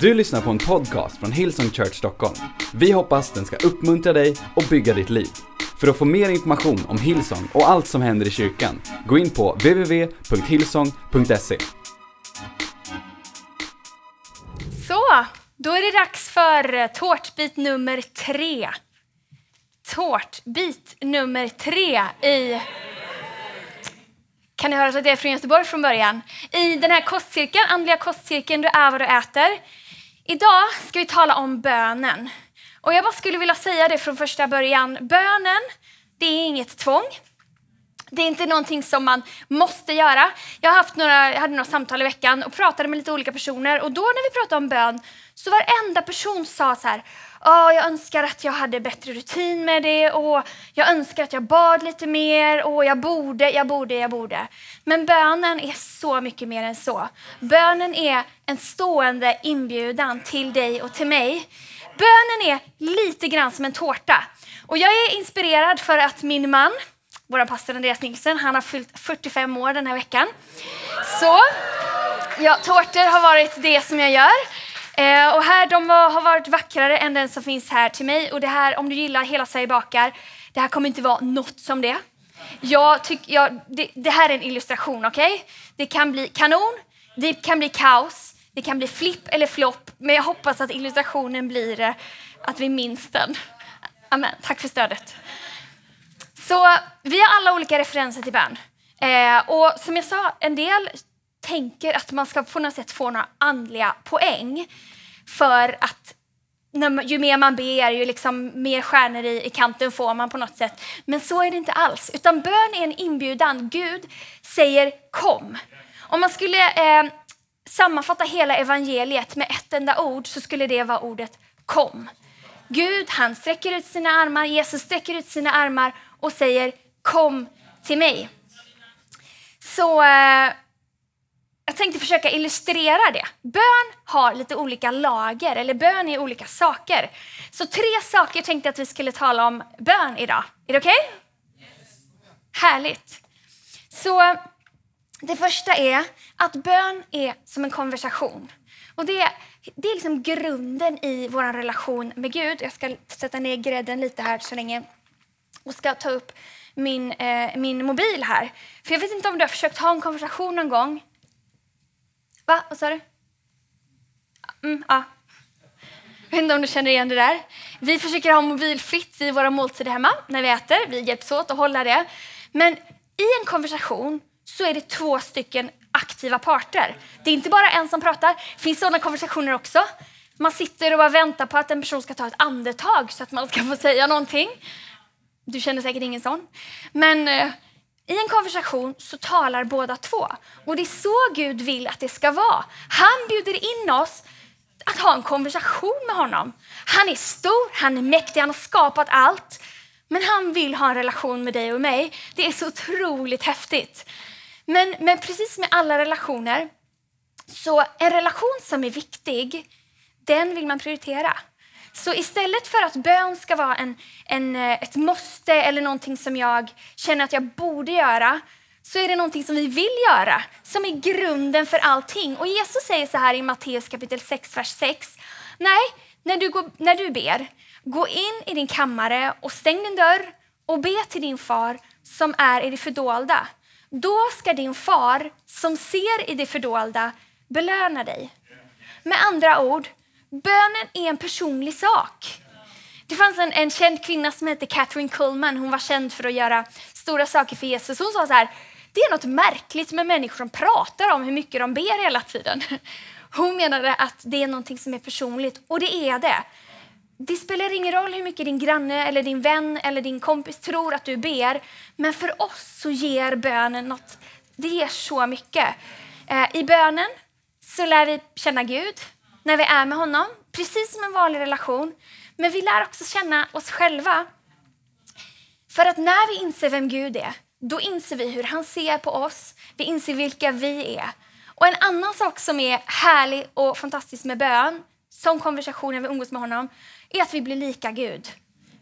Du lyssnar på en podcast från Hillsong Church Stockholm. Vi hoppas den ska uppmuntra dig och bygga ditt liv. För att få mer information om Hillsong och allt som händer i kyrkan, gå in på www.hillsong.se. Så, då är det dags för eh, tårtbit nummer tre. Tårtbit nummer tre i... Kan ni höra att det är från Göteborg från början? I den här kostcirkeln, andliga kostcirkeln, du är vad du äter. Idag ska vi tala om bönen. Och jag bara skulle vilja säga det från första början. Bönen, det är inget tvång. Det är inte någonting som man måste göra. Jag, har haft några, jag hade några samtal i veckan och pratade med lite olika personer och då när vi pratade om bön så varenda person sa så här Oh, jag önskar att jag hade bättre rutin med det och jag önskar att jag bad lite mer och jag borde, jag borde, jag borde. Men bönen är så mycket mer än så. Bönen är en stående inbjudan till dig och till mig. Bönen är lite grann som en tårta. Och jag är inspirerad för att min man, vår pastor Andreas Nilsson, han har fyllt 45 år den här veckan. Så ja, tårtor har varit det som jag gör. Eh, och här, de var, har varit vackrare än den som finns här till mig. Och det här, om du gillar Hela Sverige bakar, det här kommer inte vara något som det. Jag tyck, jag, det, det här är en illustration, okej? Okay? Det kan bli kanon, det kan bli kaos, det kan bli flipp eller flopp. Men jag hoppas att illustrationen blir eh, att vi minns den. Amen. Tack för stödet. Så vi har alla olika referenser till bön. Eh, och som jag sa, en del tänker att man ska på något sätt få några andliga poäng för att när, ju mer man ber, ju liksom mer stjärnor i, i kanten får man på något sätt. Men så är det inte alls, utan bön är en inbjudan. Gud säger kom. Om man skulle eh, sammanfatta hela evangeliet med ett enda ord så skulle det vara ordet kom. Gud han sträcker ut sina armar, Jesus sträcker ut sina armar och säger kom till mig. Så eh, jag tänkte försöka illustrera det. Bön har lite olika lager, eller bön är olika saker. Så tre saker tänkte jag att vi skulle tala om bön idag. Är det okej? Okay? Yes. Härligt. Så det första är att bön är som en konversation. Och det, det är liksom grunden i vår relation med Gud. Jag ska sätta ner grädden lite här så länge och ska ta upp min, eh, min mobil här. För jag vet inte om du har försökt ha en konversation någon gång Va? Vad sa du? Mm, ja. Jag vet inte om du känner igen det där. Vi försöker ha mobilfritt i våra måltider hemma när vi äter. Vi hjälps åt att hålla det. Men i en konversation så är det två stycken aktiva parter. Det är inte bara en som pratar. Det finns sådana konversationer också. Man sitter och bara väntar på att en person ska ta ett andetag så att man ska få säga någonting. Du känner säkert ingen sån. Men eh, i en konversation så talar båda två. Och det är så Gud vill att det ska vara. Han bjuder in oss att ha en konversation med honom. Han är stor, han är mäktig, han har skapat allt. Men han vill ha en relation med dig och mig. Det är så otroligt häftigt. Men, men precis med alla relationer, så en relation som är viktig, den vill man prioritera. Så istället för att bön ska vara en, en, eh, ett måste eller någonting som jag känner att jag borde göra, så är det någonting som vi vill göra, som är grunden för allting. Och Jesus säger så här i Matteus kapitel 6, vers 6. Nej, när du, går, när du ber, gå in i din kammare och stäng din dörr och be till din far som är i det fördolda. Då ska din far som ser i det fördolda belöna dig. Med andra ord, Bönen är en personlig sak. Det fanns en, en känd kvinna som hette Catherine Coleman. Hon var känd för att göra stora saker för Jesus. Hon sa så här, det är något märkligt med människor som pratar om hur mycket de ber hela tiden. Hon menade att det är något som är personligt, och det är det. Det spelar ingen roll hur mycket din granne, eller din vän eller din kompis tror att du ber, men för oss så ger bönen något, det ger så mycket. Eh, I bönen så lär vi känna Gud, när vi är med honom, precis som en vanlig relation. Men vi lär också känna oss själva. För att när vi inser vem Gud är, då inser vi hur han ser på oss. Vi inser vilka vi är. Och en annan sak som är härlig och fantastisk med bön, som konversationen vi umgås med honom, är att vi blir lika Gud.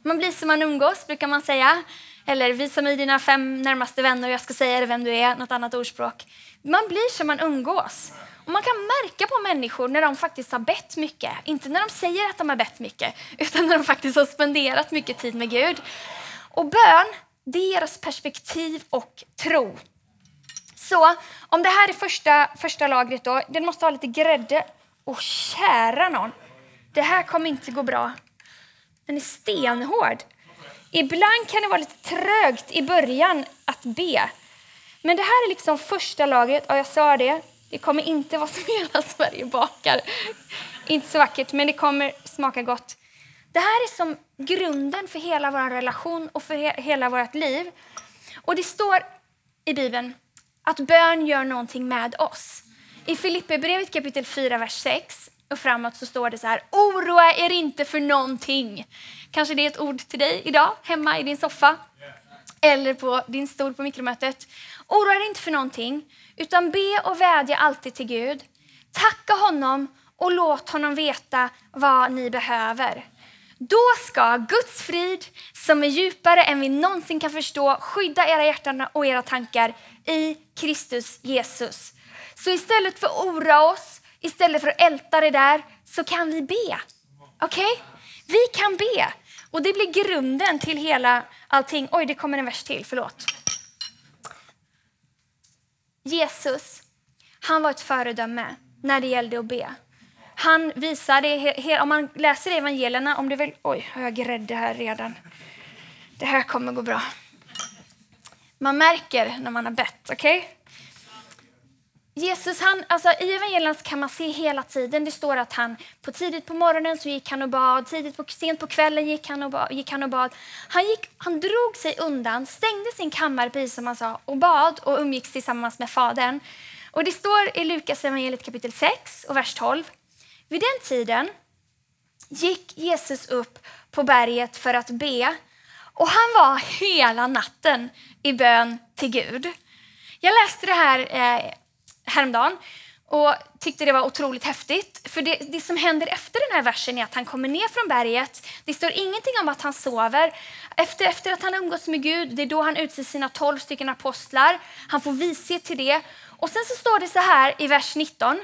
Man blir som man umgås, brukar man säga. Eller visa mig dina fem närmaste vänner och jag ska säga dig vem du är, något annat ordspråk. Man blir som man umgås. Och man kan märka på människor när de faktiskt har bett mycket. Inte när de säger att de har bett mycket, utan när de faktiskt har spenderat mycket tid med Gud. Och bön, det ger oss perspektiv och tro. Så om det här är första, första lagret då, den måste ha lite grädde. Och kära någon, det här kommer inte gå bra. Den är stenhård. Ibland kan det vara lite trögt i början att be. Men det här är liksom första lagret, och jag sa det, det kommer inte vara som hela Sverige bakar. Inte så vackert, men det kommer smaka gott. Det här är som grunden för hela vår relation och för he hela vårt liv. Och det står i Bibeln att bön gör någonting med oss. I Filipperbrevet kapitel 4, vers 6 och framåt så står det så här. Oroa er inte för någonting. Kanske det är ett ord till dig idag, hemma i din soffa eller på din stol på mikromötet. Oroa er inte för någonting, utan be och vädja alltid till Gud. Tacka honom och låt honom veta vad ni behöver. Då ska Guds frid, som är djupare än vi någonsin kan förstå, skydda era hjärtan och era tankar i Kristus Jesus. Så istället för att oroa oss, istället för att älta det där, så kan vi be. Okej? Okay? Vi kan be. Och det blir grunden till hela allting. Oj, det kommer en vers till, förlåt. Jesus, han var ett föredöme när det gällde att be. Han visade, om man läser evangelierna, om det väl, oj, har jag grädde här redan? Det här kommer gå bra. Man märker när man har bett, okej? Okay? Jesus, han, alltså, i evangelierna kan man se hela tiden, det står att han på tidigt på morgonen så gick han och bad, tidigt på, sent på kvällen gick han och ba, Gick han, och bad. Han, gick, han drog sig undan, stängde sin kammare, precis som han sa, och bad och umgicks tillsammans med Fadern. Och det står i Lukas evangeliet kapitel 6 och vers 12. Vid den tiden gick Jesus upp på berget för att be och han var hela natten i bön till Gud. Jag läste det här eh, häromdagen och tyckte det var otroligt häftigt. För det, det, som händer efter den här versen är att han kommer ner från berget. Det står ingenting om att han sover. Efter, efter att han umgåtts med Gud, det är då han utser sina tolv stycken apostlar. Han får vishet till det. Och sen så står det så här i vers 19.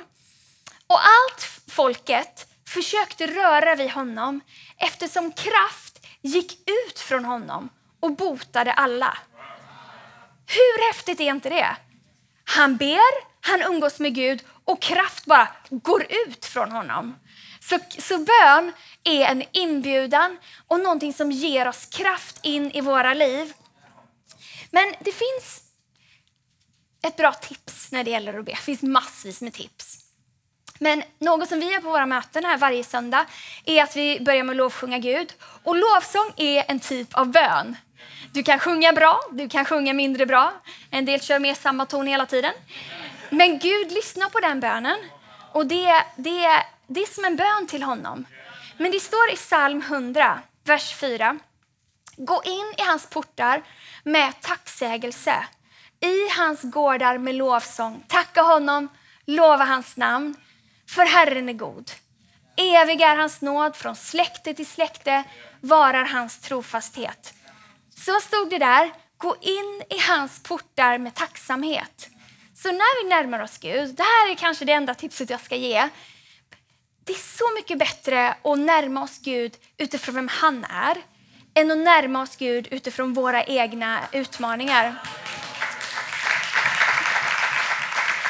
Och allt folket försökte röra vid honom eftersom kraft gick ut från honom och botade alla. Hur häftigt är inte det? Han ber, han umgås med Gud och kraft bara går ut från honom. Så, så bön är en inbjudan och någonting som ger oss kraft in i våra liv. Men det finns ett bra tips när det gäller att be. Det finns massvis med tips. Men något som vi gör på våra möten här varje söndag är att vi börjar med att lovsjunga Gud. Och lovsång är en typ av bön. Du kan sjunga bra, du kan sjunga mindre bra. En del kör med samma ton hela tiden. Men Gud lyssnar på den bönen och det, det, det är som en bön till honom. Men det står i psalm 100, vers 4. Gå in i hans portar med tacksägelse, i hans gårdar med lovsång. Tacka honom, lova hans namn, för Herren är god. Evig är hans nåd, från släkte till släkte varar hans trofasthet. Så stod det där, gå in i hans portar med tacksamhet. Så när vi närmar oss Gud, det här är kanske det enda tipset jag ska ge. Det är så mycket bättre att närma oss Gud utifrån vem han är än att närma oss Gud utifrån våra egna utmaningar.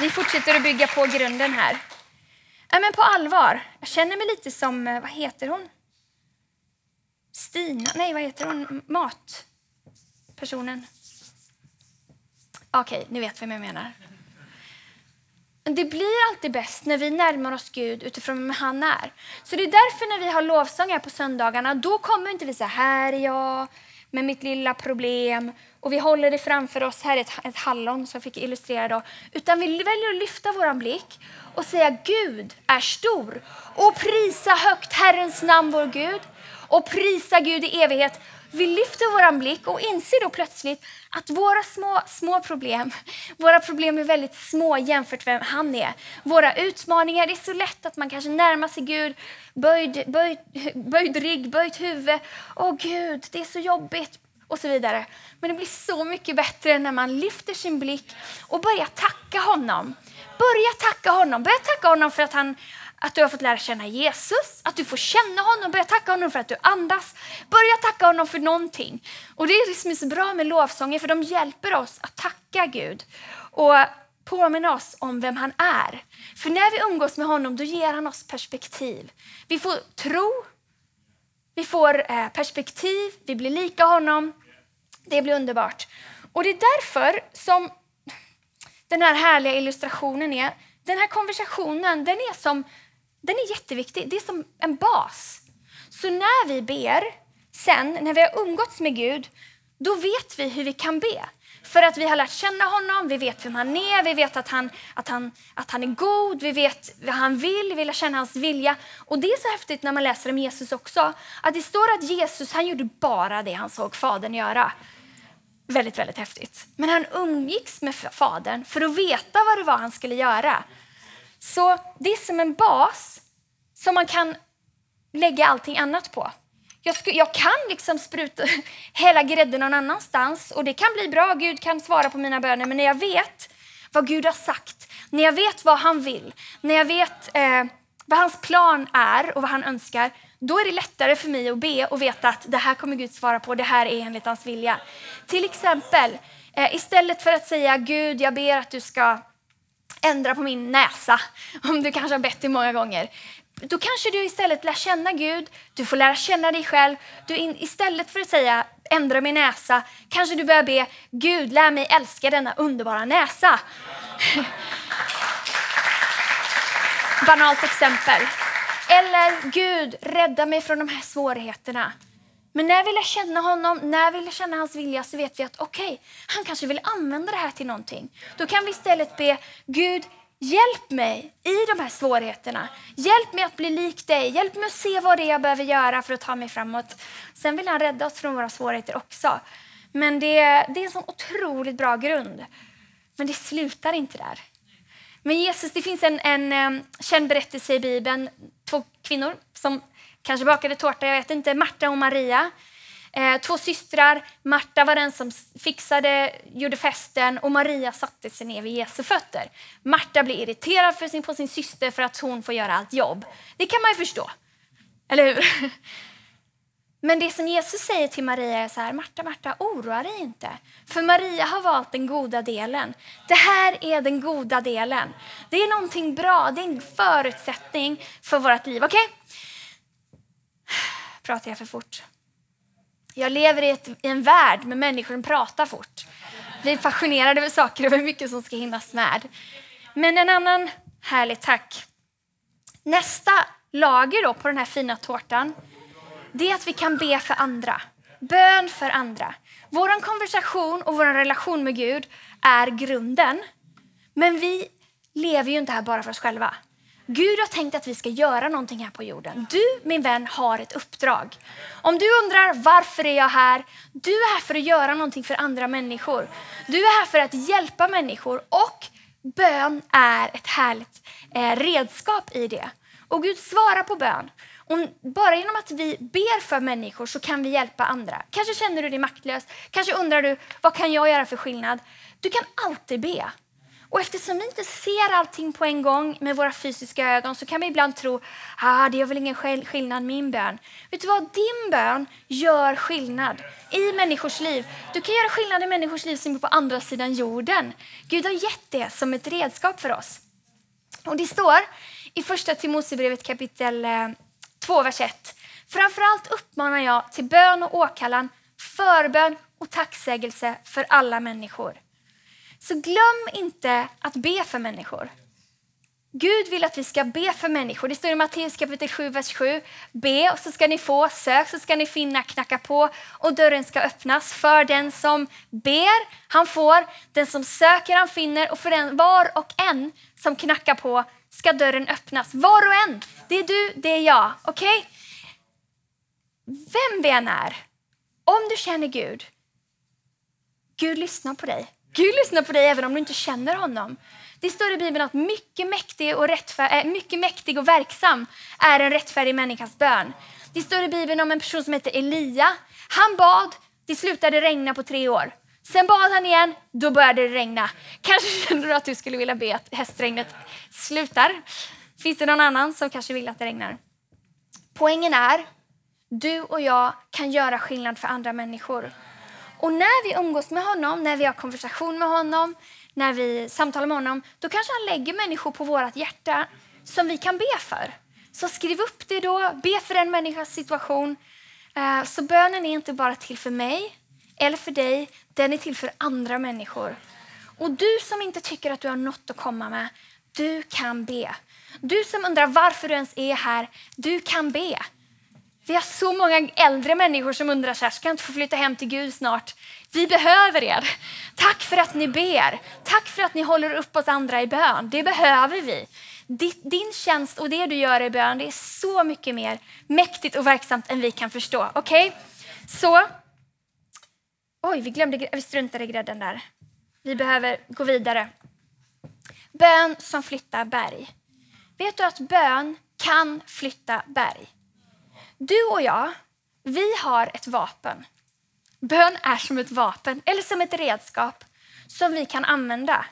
Vi fortsätter att bygga på grunden här. Ja, men på allvar, jag känner mig lite som, eh, vad heter hon? Stina, nej vad heter hon, matpersonen? Okej, ni vet vem jag menar. Det blir alltid bäst när vi närmar oss Gud utifrån vem han är. Så det är därför när vi har lovsång här på söndagarna, då kommer inte vi säga här är jag med mitt lilla problem och vi håller det framför oss. Här är ett, ett hallon som jag fick illustrera då. Utan vi väljer att lyfta vår blick och säga Gud är stor och prisa högt Herrens namn vår Gud och prisa Gud i evighet. Vi lyfter vår blick och inser då plötsligt att våra små, små problem, våra problem är väldigt små jämfört med vem han är. Våra utmaningar, det är så lätt att man kanske närmar sig Gud, böjd, böjd, böjd rygg, böjt huvud. Åh Gud, det är så jobbigt och så vidare. Men det blir så mycket bättre när man lyfter sin blick och börjar tacka honom. börja tacka honom. Börja tacka honom för att, han, att du har fått lära känna Jesus, att du får känna honom. Börja tacka honom för att du andas. Börja tacka honom för någonting. Och Det är det som är så bra med lovsånger, för de hjälper oss att tacka Gud och påminna oss om vem han är. För när vi umgås med honom, då ger han oss perspektiv. Vi får tro, vi får eh, perspektiv, vi blir lika honom. Det blir underbart. Och det är därför som den här härliga illustrationen är, den här konversationen, den är, som, den är jätteviktig. Det är som en bas. Så när vi ber, sen när vi har umgåtts med Gud, då vet vi hur vi kan be. För att vi har lärt känna honom, vi vet vem han är, vi vet att han, att han, att han är god, vi vet vad han vill, vi lär känna hans vilja. Och det är så häftigt när man läser om Jesus också, att det står att Jesus han gjorde bara det han såg Fadern göra. Väldigt, väldigt häftigt. Men han umgicks med Fadern för att veta vad det var han skulle göra. Så det är som en bas som man kan lägga allting annat på. Jag, sku, jag, kan liksom spruta hela grädden någon annanstans och det kan bli bra. Gud kan svara på mina böner. Men när jag vet vad Gud har sagt, när jag vet vad han vill, när jag vet eh, vad hans plan är och vad han önskar, då är det lättare för mig att be och veta att det här kommer Gud svara på, det här är enligt hans vilja. Till exempel, eh, istället för att säga Gud, jag ber att du ska ändra på min näsa, om du kanske har bett det många gånger. Då kanske du istället lär känna Gud, du får lära känna dig själv. Du in, istället för att säga ändra min näsa, kanske du börjar be Gud, lär mig älska denna underbara näsa. Banalt exempel. Eller Gud, rädda mig från de här svårigheterna. Men när vi lär känna honom, när vi lär känna hans vilja så vet vi att okej, okay, han kanske vill använda det här till någonting. Då kan vi istället be Gud, hjälp mig i de här svårigheterna. Hjälp mig att bli lik dig. Hjälp mig att se vad det är jag behöver göra för att ta mig framåt. Sen vill han rädda oss från våra svårigheter också. Men det, det är en sån otroligt bra grund. Men det slutar inte där. Men Jesus, det finns en, en, en känd berättelse i Bibeln. Två kvinnor som kanske bakade tårta, jag vet inte. Marta och Maria. Eh, två systrar. Marta var den som fixade, gjorde festen och Maria satte sig ner vid Jesu fötter. Marta blir irriterad för sin, på sin syster för att hon får göra allt jobb. Det kan man ju förstå. Eller hur? Men det som Jesus säger till Maria är så här, Marta, Marta, oroa dig inte. För Maria har valt den goda delen. Det här är den goda delen. Det är någonting bra, det är en förutsättning för vårt liv. Okej? Okay? Pratar jag för fort? Jag lever i, ett, i en värld med människor som pratar fort. Vi är fascinerade över saker och hur mycket som ska hinnas med. Men en annan härlig tack. Nästa lager då på den här fina tårtan det är att vi kan be för andra. Bön för andra. Vår konversation och vår relation med Gud är grunden. Men vi lever ju inte här bara för oss själva. Gud har tänkt att vi ska göra någonting här på jorden. Du, min vän, har ett uppdrag. Om du undrar varför är jag här? Du är här för att göra någonting för andra människor. Du är här för att hjälpa människor och bön är ett härligt eh, redskap i det. Och Gud svarar på bön. Och bara genom att vi ber för människor så kan vi hjälpa andra. Kanske känner du dig maktlös, kanske undrar du vad kan jag göra för skillnad? Du kan alltid be. Och eftersom vi inte ser allting på en gång med våra fysiska ögon så kan vi ibland tro ah, det gör väl ingen skillnad min bön. Vet du vad? Din bön gör skillnad i människors liv. Du kan göra skillnad i människors liv som är på andra sidan jorden. Gud har gett det som ett redskap för oss. Och Det står i första Timoteusbrevet kapitel eh, 2, vers 1. Framförallt uppmanar jag till bön och åkallan, förbön och tacksägelse för alla människor. Så glöm inte att be för människor. Gud vill att vi ska be för människor. Det står i Matteus kapitel 7, vers 7. Be och så ska ni få, sök så ska ni finna, knacka på och dörren ska öppnas. För den som ber, han får. Den som söker, han finner. Och för den, var och en som knackar på ska dörren öppnas. Var och en. Det är du, det är jag. Okej? Okay? Vem vi än är, om du känner Gud, Gud lyssnar på dig. Gud lyssnar på dig även om du inte känner honom. Det står i Bibeln att mycket mäktig och, rättfär, äh, mycket mäktig och verksam är en rättfärdig människas bön. Det står i Bibeln om en person som heter Elia. Han bad, det slutade regna på tre år. Sen bad han igen, då började det regna. Kanske känner du att du skulle vilja be att hästregnet slutar. Finns det någon annan som kanske vill att det regnar? Poängen är, du och jag kan göra skillnad för andra människor. Och när vi umgås med honom, när vi har konversation med honom, när vi samtalar med honom, då kanske han lägger människor på vårt hjärta som vi kan be för. Så skriv upp det då, be för en människas situation. Eh, så bönen är inte bara till för mig eller för dig, den är till för andra människor. Och du som inte tycker att du har något att komma med, du kan be. Du som undrar varför du ens är här, du kan be. Vi har så många äldre människor som undrar så här, ska jag inte få flytta hem till Gud snart? Vi behöver er. Tack för att ni ber. Tack för att ni håller upp oss andra i bön. Det behöver vi. Din tjänst och det du gör i bön, det är så mycket mer mäktigt och verksamt än vi kan förstå. Okej? Okay? Så. Oj, vi glömde, vi struntade i grädden där. Vi behöver gå vidare. Bön som flyttar berg. Vet du att bön kan flytta berg? Du och jag, vi har ett vapen. Bön är som ett vapen eller som ett redskap som vi kan använda.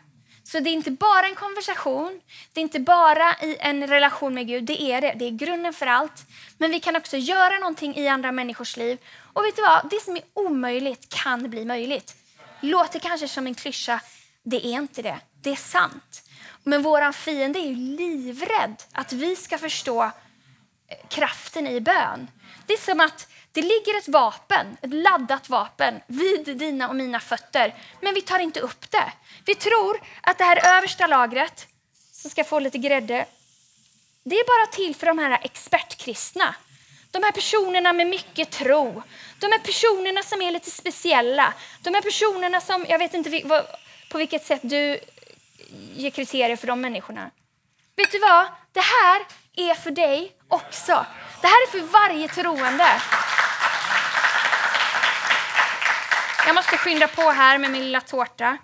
Så det är inte bara en konversation, det är inte bara i en relation med Gud, det är det. Det är grunden för allt. Men vi kan också göra någonting i andra människors liv. Och vet du vad? Det som är omöjligt kan bli möjligt. Låter kanske som en klyscha, det är inte det. Det är sant. Men vår fiende är ju livrädd att vi ska förstå kraften i bön. Det är som att det ligger ett vapen, ett laddat vapen vid dina och mina fötter, men vi tar inte upp det. Vi tror att det här översta lagret, som ska få lite grädde, det är bara till för de här expertkristna. De här personerna med mycket tro. De här personerna som är lite speciella. De här personerna som, jag vet inte på vilket sätt du ger kriterier för de människorna. Vet du vad? Det här är för dig också. Det här är för varje troende. Jag måste skynda på här med min lilla tårta.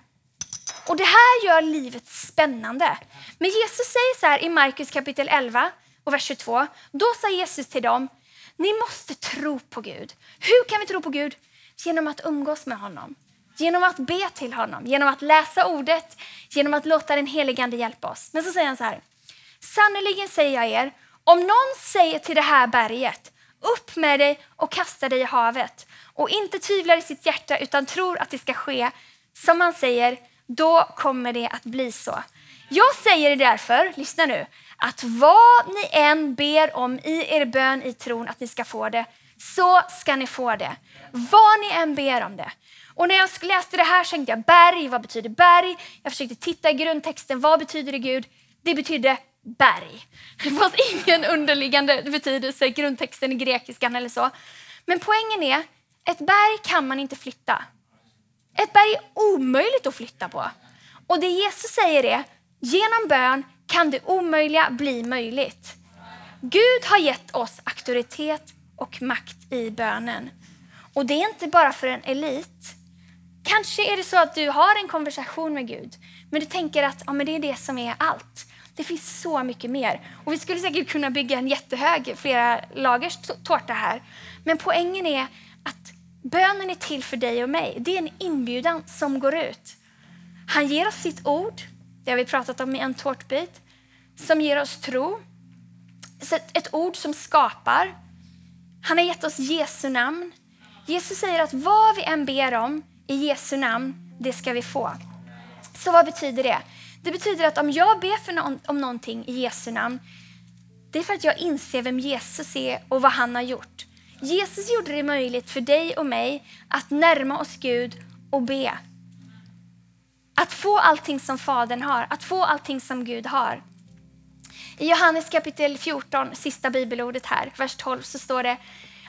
Och Det här gör livet spännande. Men Jesus säger så här i Markus kapitel 11 och vers 22. Då sa Jesus till dem, ni måste tro på Gud. Hur kan vi tro på Gud? Genom att umgås med honom. Genom att be till honom, genom att läsa ordet, genom att låta den helige Ande hjälpa oss. Men så säger han så här. Sannerligen säger jag er, om någon säger till det här berget, upp med dig och kasta dig i havet och inte tvivlar i sitt hjärta utan tror att det ska ske som man säger, då kommer det att bli så. Jag säger därför, lyssna nu, att vad ni än ber om i er bön i tron att ni ska få det, så ska ni få det. Vad ni än ber om det. Och när jag läste det här tänkte jag berg, vad betyder berg? Jag försökte titta i grundtexten, vad betyder det Gud? Det betyder berg. Det fanns ingen underliggande betydelse grundtexten i grekiskan eller så. Men poängen är, ett berg kan man inte flytta. Ett berg är omöjligt att flytta på. Och det Jesus säger är, genom bön kan det omöjliga bli möjligt. Gud har gett oss auktoritet och makt i bönen. Och det är inte bara för en elit. Kanske är det så att du har en konversation med Gud, men du tänker att ja, men det är det som är allt. Det finns så mycket mer. Och vi skulle säkert kunna bygga en jättehög, flera lagers tårta här. Men poängen är att bönen är till för dig och mig. Det är en inbjudan som går ut. Han ger oss sitt ord, det har vi pratat om i en tårtbit, som ger oss tro. Ett ord som skapar. Han har gett oss Jesu namn. Jesus säger att vad vi än ber om i Jesu namn, det ska vi få. Så vad betyder det? Det betyder att om jag ber för någon, om någonting i Jesu namn, det är för att jag inser vem Jesus är och vad han har gjort. Jesus gjorde det möjligt för dig och mig att närma oss Gud och be. Att få allting som Fadern har, att få allting som Gud har. I Johannes kapitel 14, sista bibelordet här, vers 12, så står det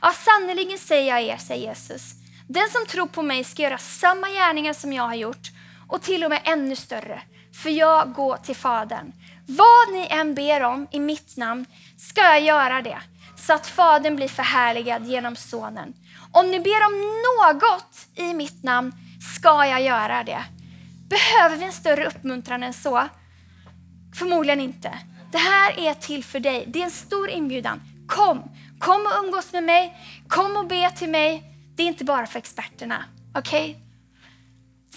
Ja, sannerligen säger jag er, säger Jesus. Den som tror på mig ska göra samma gärningar som jag har gjort och till och med ännu större för jag går till Fadern. Vad ni än ber om i mitt namn ska jag göra det, så att Fadern blir förhärligad genom Sonen. Om ni ber om något i mitt namn ska jag göra det. Behöver vi en större uppmuntran än så? Förmodligen inte. Det här är till för dig. Det är en stor inbjudan. Kom, kom och umgås med mig. Kom och be till mig. Det är inte bara för experterna. Okej? Okay?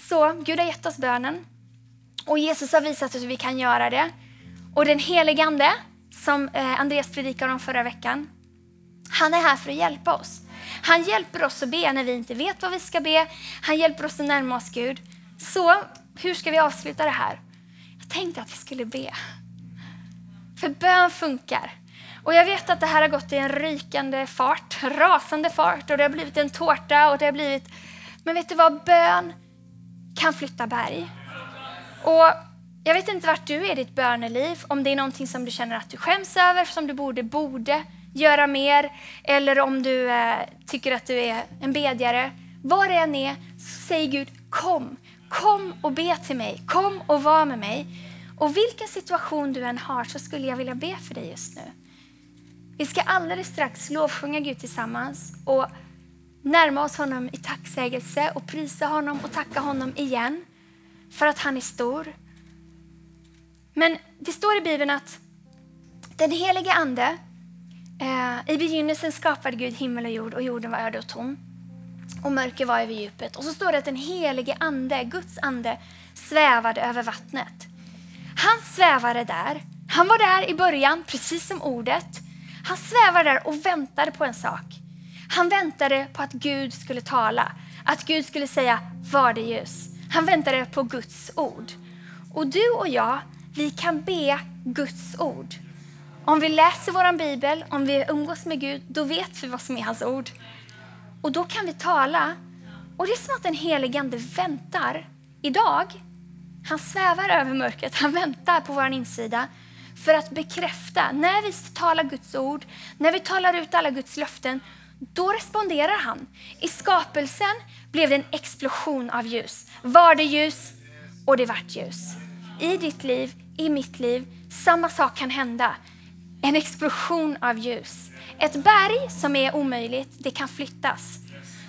Så Gud har gett oss bönen och Jesus har visat oss hur vi kan göra det. Och den helige Ande, som eh, Andreas predikade om förra veckan, han är här för att hjälpa oss. Han hjälper oss att be när vi inte vet vad vi ska be. Han hjälper oss att närma oss Gud. Så hur ska vi avsluta det här? Jag tänkte att vi skulle be. För bön funkar. Och jag vet att det här har gått i en rykande fart, rasande fart och det har blivit en tårta och det har blivit... Men vet du vad? Bön kan flytta berg. Och jag vet inte vart du är i ditt böneliv, om det är någonting som du känner att du skäms över, som du borde, borde göra mer, eller om du eh, tycker att du är en bedjare. Var det än är, säg Gud kom. Kom och be till mig. Kom och var med mig. Och vilken situation du än har så skulle jag vilja be för dig just nu. Vi ska alldeles strax lovsjunga Gud tillsammans och närma oss honom i tacksägelse och prisa honom och tacka honom igen för att han är stor. Men det står i Bibeln att den helige Ande, eh, i begynnelsen skapade Gud himmel och jord och jorden var öde och tom. Och mörker var över djupet. Och så står det att den helige Ande, Guds ande, svävade över vattnet. Han svävade där. Han var där i början, precis som ordet. Han svävade där och väntade på en sak. Han väntade på att Gud skulle tala, att Gud skulle säga var det ljus. Han väntade på Guds ord. Och du och jag, vi kan be Guds ord. Om vi läser vår bibel, om vi umgås med Gud, då vet vi vad som är hans ord. Och då kan vi tala. Och det är som att den helige Ande väntar idag. Han svävar över mörkret, han väntar på vår insida för att bekräfta. När vi talar Guds ord, när vi talar ut alla Guds löften, då responderar han. I skapelsen blev det en explosion av ljus. Var det ljus och det vart ljus. I ditt liv, i mitt liv, samma sak kan hända. En explosion av ljus. Ett berg som är omöjligt, det kan flyttas.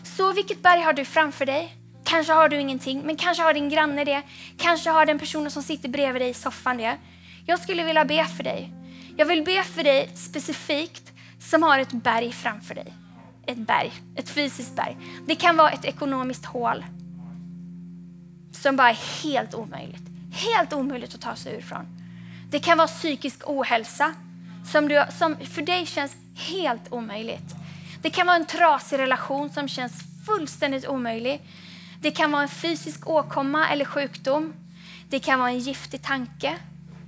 Så vilket berg har du framför dig? Kanske har du ingenting, men kanske har din granne det. Kanske har den personen som sitter bredvid dig i soffan det. Jag skulle vilja be för dig. Jag vill be för dig specifikt som har ett berg framför dig. Ett berg, ett fysiskt berg. Det kan vara ett ekonomiskt hål som bara är helt omöjligt. Helt omöjligt att ta sig ur från. Det kan vara psykisk ohälsa som, du, som för dig känns helt omöjligt. Det kan vara en trasig relation som känns fullständigt omöjlig. Det kan vara en fysisk åkomma eller sjukdom. Det kan vara en giftig tanke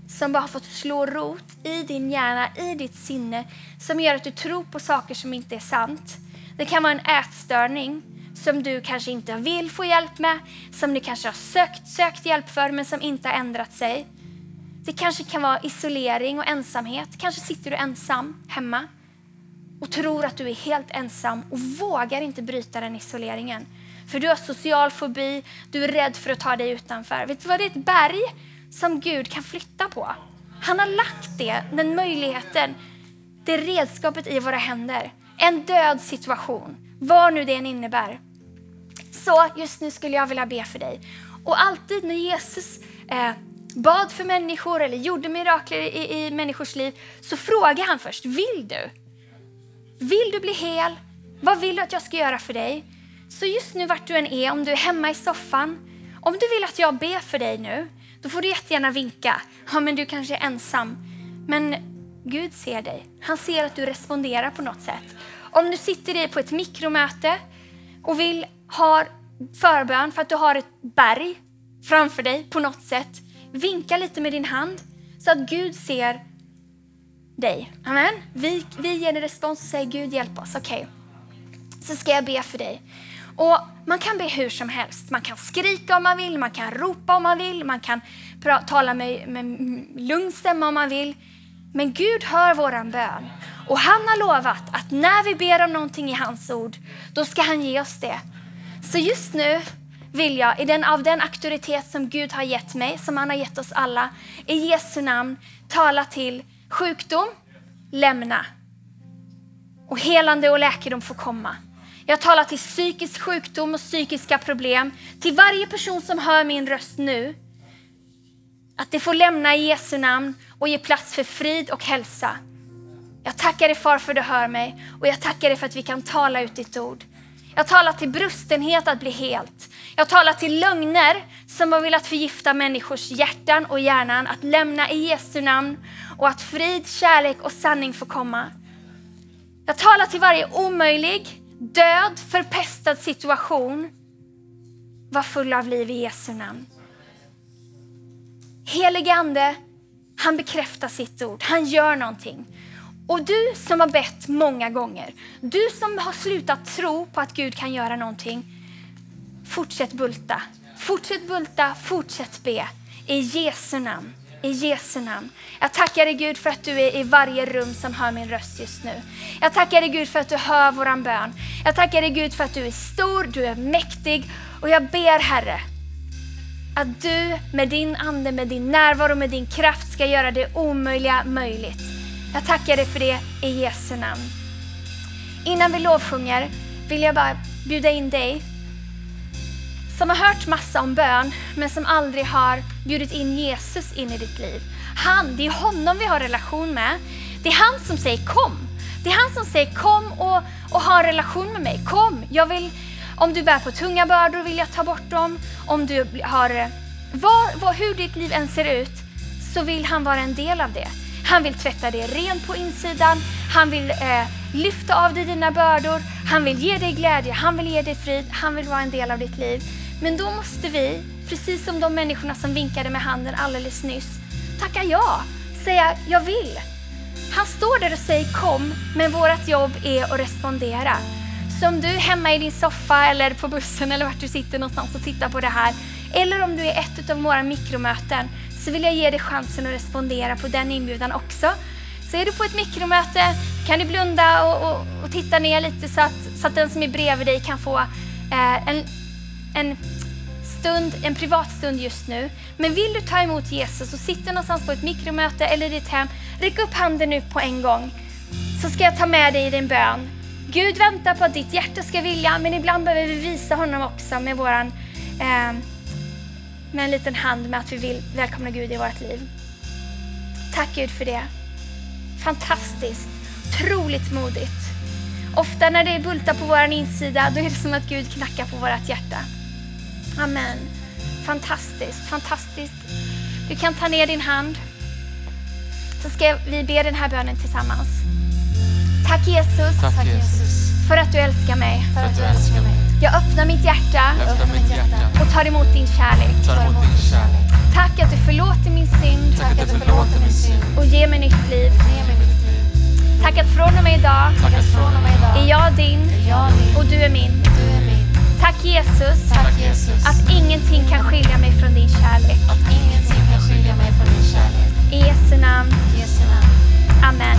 som bara har fått slå rot i din hjärna, i ditt sinne, som gör att du tror på saker som inte är sant. Det kan vara en ätstörning som du kanske inte vill få hjälp med, som du kanske har sökt, sökt hjälp för men som inte har ändrat sig. Det kanske kan vara isolering och ensamhet. Kanske sitter du ensam hemma och tror att du är helt ensam och vågar inte bryta den isoleringen. För du har social fobi, du är rädd för att ta dig utanför. Vet du vad? Det är ett berg som Gud kan flytta på. Han har lagt det, den möjligheten, det redskapet i våra händer. En död situation, vad nu det än innebär. Så just nu skulle jag vilja be för dig. Och alltid när Jesus eh, bad för människor eller gjorde mirakler i, i människors liv så frågade han först, vill du? Vill du bli hel? Vad vill du att jag ska göra för dig? Så just nu vart du än är, om du är hemma i soffan, om du vill att jag ber för dig nu, då får du jättegärna vinka. Ja, men du kanske är ensam. Men Gud ser dig. Han ser att du responderar på något sätt. Om du sitter på ett mikromöte och vill ha förbön för att du har ett berg framför dig på något sätt, vinka lite med din hand så att Gud ser dig. Amen. Vi, vi ger en respons och säger Gud hjälp oss. Okej, okay. så ska jag be för dig. Och Man kan be hur som helst. Man kan skrika om man vill, man kan ropa om man vill, man kan tala med, med lugn stämma om man vill. Men Gud hör våran bön. Och han har lovat att när vi ber om någonting i hans ord, då ska han ge oss det. Så just nu vill jag, i den, av den auktoritet som Gud har gett mig, som han har gett oss alla, i Jesu namn tala till sjukdom, lämna. Och helande och läkedom får komma. Jag talar till psykisk sjukdom och psykiska problem. Till varje person som hör min röst nu. Att det får lämna i Jesu namn och ge plats för frid och hälsa. Jag tackar dig far för att du hör mig och jag tackar dig för att vi kan tala ut ditt ord. Jag talar till brustenhet att bli helt. Jag talar till lögner som har velat förgifta människors hjärtan och hjärnan att lämna i Jesu namn och att frid, kärlek och sanning får komma. Jag talar till varje omöjlig, död, förpestad situation. Var full av liv i Jesu namn. Helige Ande, han bekräftar sitt ord. Han gör någonting. Och du som har bett många gånger, du som har slutat tro på att Gud kan göra någonting, fortsätt bulta. Fortsätt bulta, fortsätt be. I Jesu namn. I Jesu namn. Jag tackar dig Gud för att du är i varje rum som hör min röst just nu. Jag tackar dig Gud för att du hör våran bön. Jag tackar dig Gud för att du är stor, du är mäktig och jag ber Herre att du med din ande, med din närvaro, med din kraft ska göra det omöjliga möjligt. Jag tackar dig för det i Jesu namn. Innan vi lovsjunger vill jag bara bjuda in dig som har hört massa om bön men som aldrig har bjudit in Jesus in i ditt liv. Han, det är honom vi har relation med. Det är han som säger kom. Det är han som säger kom och, och ha en relation med mig. Kom, jag vill, om du bär på tunga bördor vill jag ta bort dem. Om du har, var, var, hur ditt liv än ser ut så vill han vara en del av det. Han vill tvätta dig ren på insidan. Han vill eh, lyfta av dig dina bördor. Han vill ge dig glädje. Han vill ge dig frid. Han vill vara en del av ditt liv. Men då måste vi, precis som de människorna som vinkade med handen alldeles nyss, tacka ja. Säga jag vill. Han står där och säger kom, men vårt jobb är att respondera. Så om du är hemma i din soffa eller på bussen eller vart du sitter någonstans och tittar på det här, eller om du är ett av våra mikromöten, så vill jag ge dig chansen att respondera på den inbjudan också. Så är du på ett mikromöte kan du blunda och, och, och titta ner lite så att, så att den som är bredvid dig kan få eh, en, en stund, en privat stund just nu. Men vill du ta emot Jesus och sitter någonstans på ett mikromöte eller i ditt hem, räck upp handen nu på en gång. Så ska jag ta med dig i din bön. Gud väntar på att ditt hjärta ska vilja, men ibland behöver vi visa honom också med våran eh, med en liten hand med att vi vill välkomna Gud i vårt liv. Tack Gud för det. Fantastiskt, otroligt modigt. Ofta när det bultar på vår insida, då är det som att Gud knackar på vårt hjärta. Amen. Fantastiskt, fantastiskt. Du kan ta ner din hand. Så ska vi be den här bönen tillsammans. Tack Jesus, Tack Jesus för att du älskar mig. för att du älskar mig. Jag öppnar mitt hjärta Öppna mitt hjärta, och tar emot din kärlek. tar emot din kärlek. Tack att du förlåter min synd Tack att du förlåter min synd och ger mig nytt liv. Tack att från och med idag Tack att Från och med är idag jag din är jag din, och du är min. du är min. Tack Jesus Tack Jesus att ingenting kan skilja mig från din kärlek. att ingenting kan skilja mig från din kärlek. I Jesu namn. I Jesu namn. Amen.